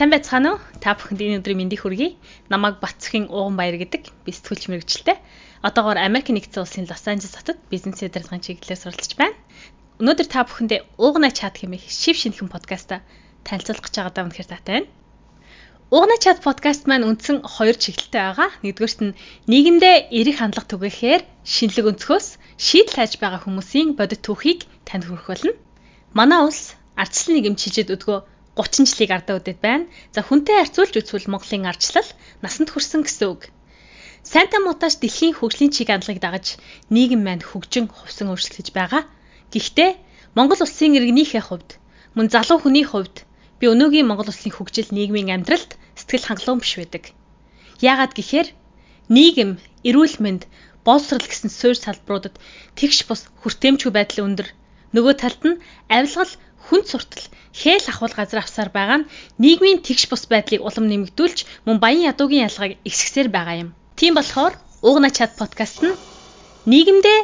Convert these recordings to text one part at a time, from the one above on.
Сайн байцгаана уу? Та бүхэнд энэ өдрийн мэндийг хүргэе. Намайг Батцхийн Ууган Баяр гэдэг. Би сэтгүүлч мэрэгчлээ. Одоогоор Америк нэгдсэн улсын Лос Анжелес хотод бизнес удирдлагын чиглэлээр суралцж байна. Өнөөдөр та бүхэндээ Уугана чат хэмээх шив шинхэн подкаста танилцуулах гэж байгаадаа үнэхээр таатай байна. Уугана чат подкаст маань үндсэн хоёр чиглэлтэй байгаа. Нэгдүгээрт нь нийгэмдээ эерэг хандлага түгээхээр шинэлэг өнцгөөс шийдэл хайж байгаа хүмүүсийн бодит түүхийг танд хүргэх болно. Манай улс ардчлал нийгэм чижид өдгөө 30 жилийг ардаа үдэд байна. За хүнтэй харьцуулж үзвэл Монголын ардчлал насанд хүрсэн гэсэн үг. Сайнта мутаж дэлхийн хөгжлийн чиг хандлагыг дагаж нийгэм маань хөгжин хувьсан өөрчлөгдөж байгаа. Гэхдээ Монгол улсын иргэнийхээ хувьд мөн залуу хүний хувьд би өнөөгийн Монгол улсын хөгжил нийгмийн амьдралд сэтгэл хангалуун биш байдаг. Яагаад гэхээр нийгэм, эрүүл мэнд, боловсрал гэсэн суурь салбаруудад тэгш бус хүртээмжгүй байдал өндөр. Нөгөө талд нь авилгал, хүн суртал, хээл ахвал газар авсаар байгаа нь нийгмийн тэгш бус байдлыг улам нэмэгдүүлж мөн баян ядуугийн ялгааг ихсгсээр байгаа юм. Тийм болохоор Уугна чат подкаст нь нийгэмдээ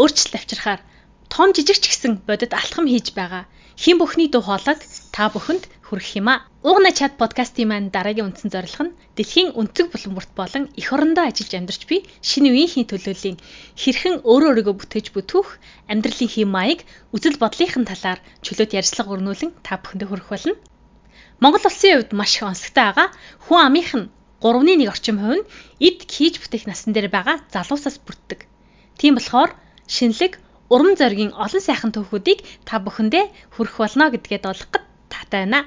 өөрчлөлт авчрахаар том жижиг ч гэсэн бодит алтхам хийж байгаа. Хэн бүхний дуу хоолойг та бүхэнд хүргэх юм а. Уугна чат подкастын маань дараагийн үндсэн зорилго нь дэлхийн өнцөг булан бүрт болон эх орондоо ажиллаж амьдарч буй шинэ үеийнхний төлөөллийн хэрхэн өөрөө өөрийгөө бүтээж бүтүүх амьдралын хэм маяг үзэл бодлынхын талаар чөлөөт ярьцлага өрнүүлэн та бүхэндээ хүргэх болно. Монгол улсын хувьд маш их онцгой байгаа. Хүн амынх нь 3.1 орчим хувь нь эд хийж бүтээх насн дээр байгаа залуусаас бүрддэг. Тийм болохоор шинэлэг урам зоригийн олон сайхан түүхүүдийг та бүхэндээ хүргэх болно гэдгээд болгоход таатай байна.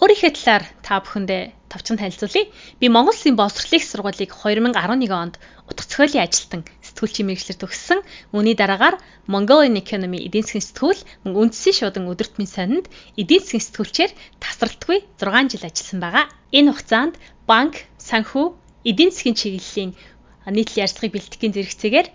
Өөрийнхөө талаар та бүхэндээ товчхон танилцуулъя. Би Монгол Улсын боловсролын сургуулийг 2011 онд утга зохиолын ажилтан сэтгүүлчийн мэргэжлэр төгссөн. Үүний дараагаар Mongolian Economy эдийн засгийн сэтгүүл мөн үндэсний шуудан өдөртмийн сонинд эдийн засгийн сэтгүүлчээр тасралтгүй 6 жил ажилласан байгаа. Энэ хугацаанд банк, санхүү, эдийн засгийн чиглэлийн нийтлэл ярьцлагыг бэлтгэхийн зэрэгцээгээр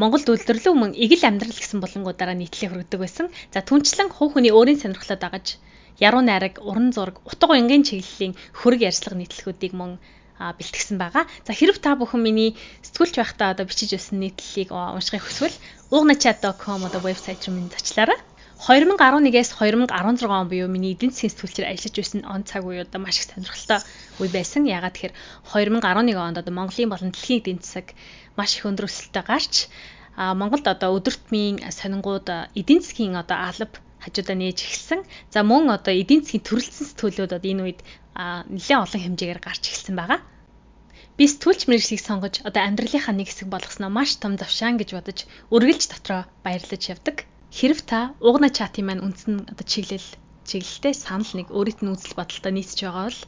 Монголд үйлдвэрлэв мөн эгэл амьдрал гэсэн болонгуудаараа нийтлээ хүргэдэг байсан. За түнчлэн хувь хүний өөрийн сонирхлоо дагаж яруу найраг, уран зураг, утга уянгийн чиглэлийн хөрөг ярьцлага нийтлэлгүүдийг мөн бэлтгэсэн байгаа. За хэрв та бүхэн миний сэтгүүлч байхдаа одоо бичиж байсан нийтлэлийг уншихыг хүсвэл уугначат.com одоо вебсайт руу минь зочлаарай. 2011-ээс 2016 он буюу миний эдийн засгийн сэтгүүлчээр ажиллаж байсан он цаг үе одоо маш их сонирхолтой үе байсан. Ягаад тэгэхээр 2011 онд одоо Монголын болон дэлхийн эдийн засаг маш их өндөр өсөлтөд гарч а Монголд одоо өдөртмийн сонингууд эдийн засгийн одоо алба хажуудаа нээж эхэлсэн. За мөн одоо эдийн засгийн төрөлцсөн сэтгүүлүүд одоо энэ үед нэлээд олон хэмжээгээр гарч эхэлсэн байгаа. Би сэтгүүлч мэргэжлийг сонгож одоо амьдралынхаа нэг хэсэг болгосноо маш том завшаан гэж бодож үргэлж дотроо баярлаж явдаг. Хэрв та угна чатын маань үндсэн одоо чиглэл чиглэлтэй санал нэг өөрийнх нь үзэл бодолтой нийцж байгаа бол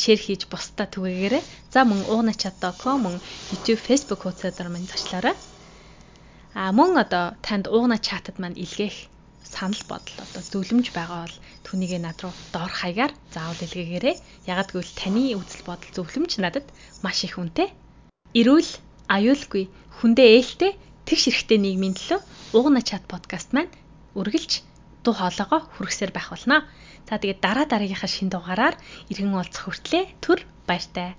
шеэр хийж бусдаа түгээгээрэй. За мөн ugnachat.com мөн YouTube, Facebook хуудасаар маань зочлоорой. А мөн одоо танд уугна чатад маань илгээх санал бодол одоо зөвлөмж байгаа бол түүнийгээ над руу доор хаягаар заавал илгээгээрэй. Ягаад гэвэл таны үзэл бодол зөвлөмж надад маш их үнэтэй. Эрүүл, аюулгүй, хүндээ ээлтэй тэгш эрэхтэй нийгмийн төлөө уугна чат подкаст маань үргэлж дуу хоолойгоо хүргэсээр байх болно. За тэгээд дараа дараагийнхаа шин дугаараар иргэн уулзах хүртлээр түр баяртай.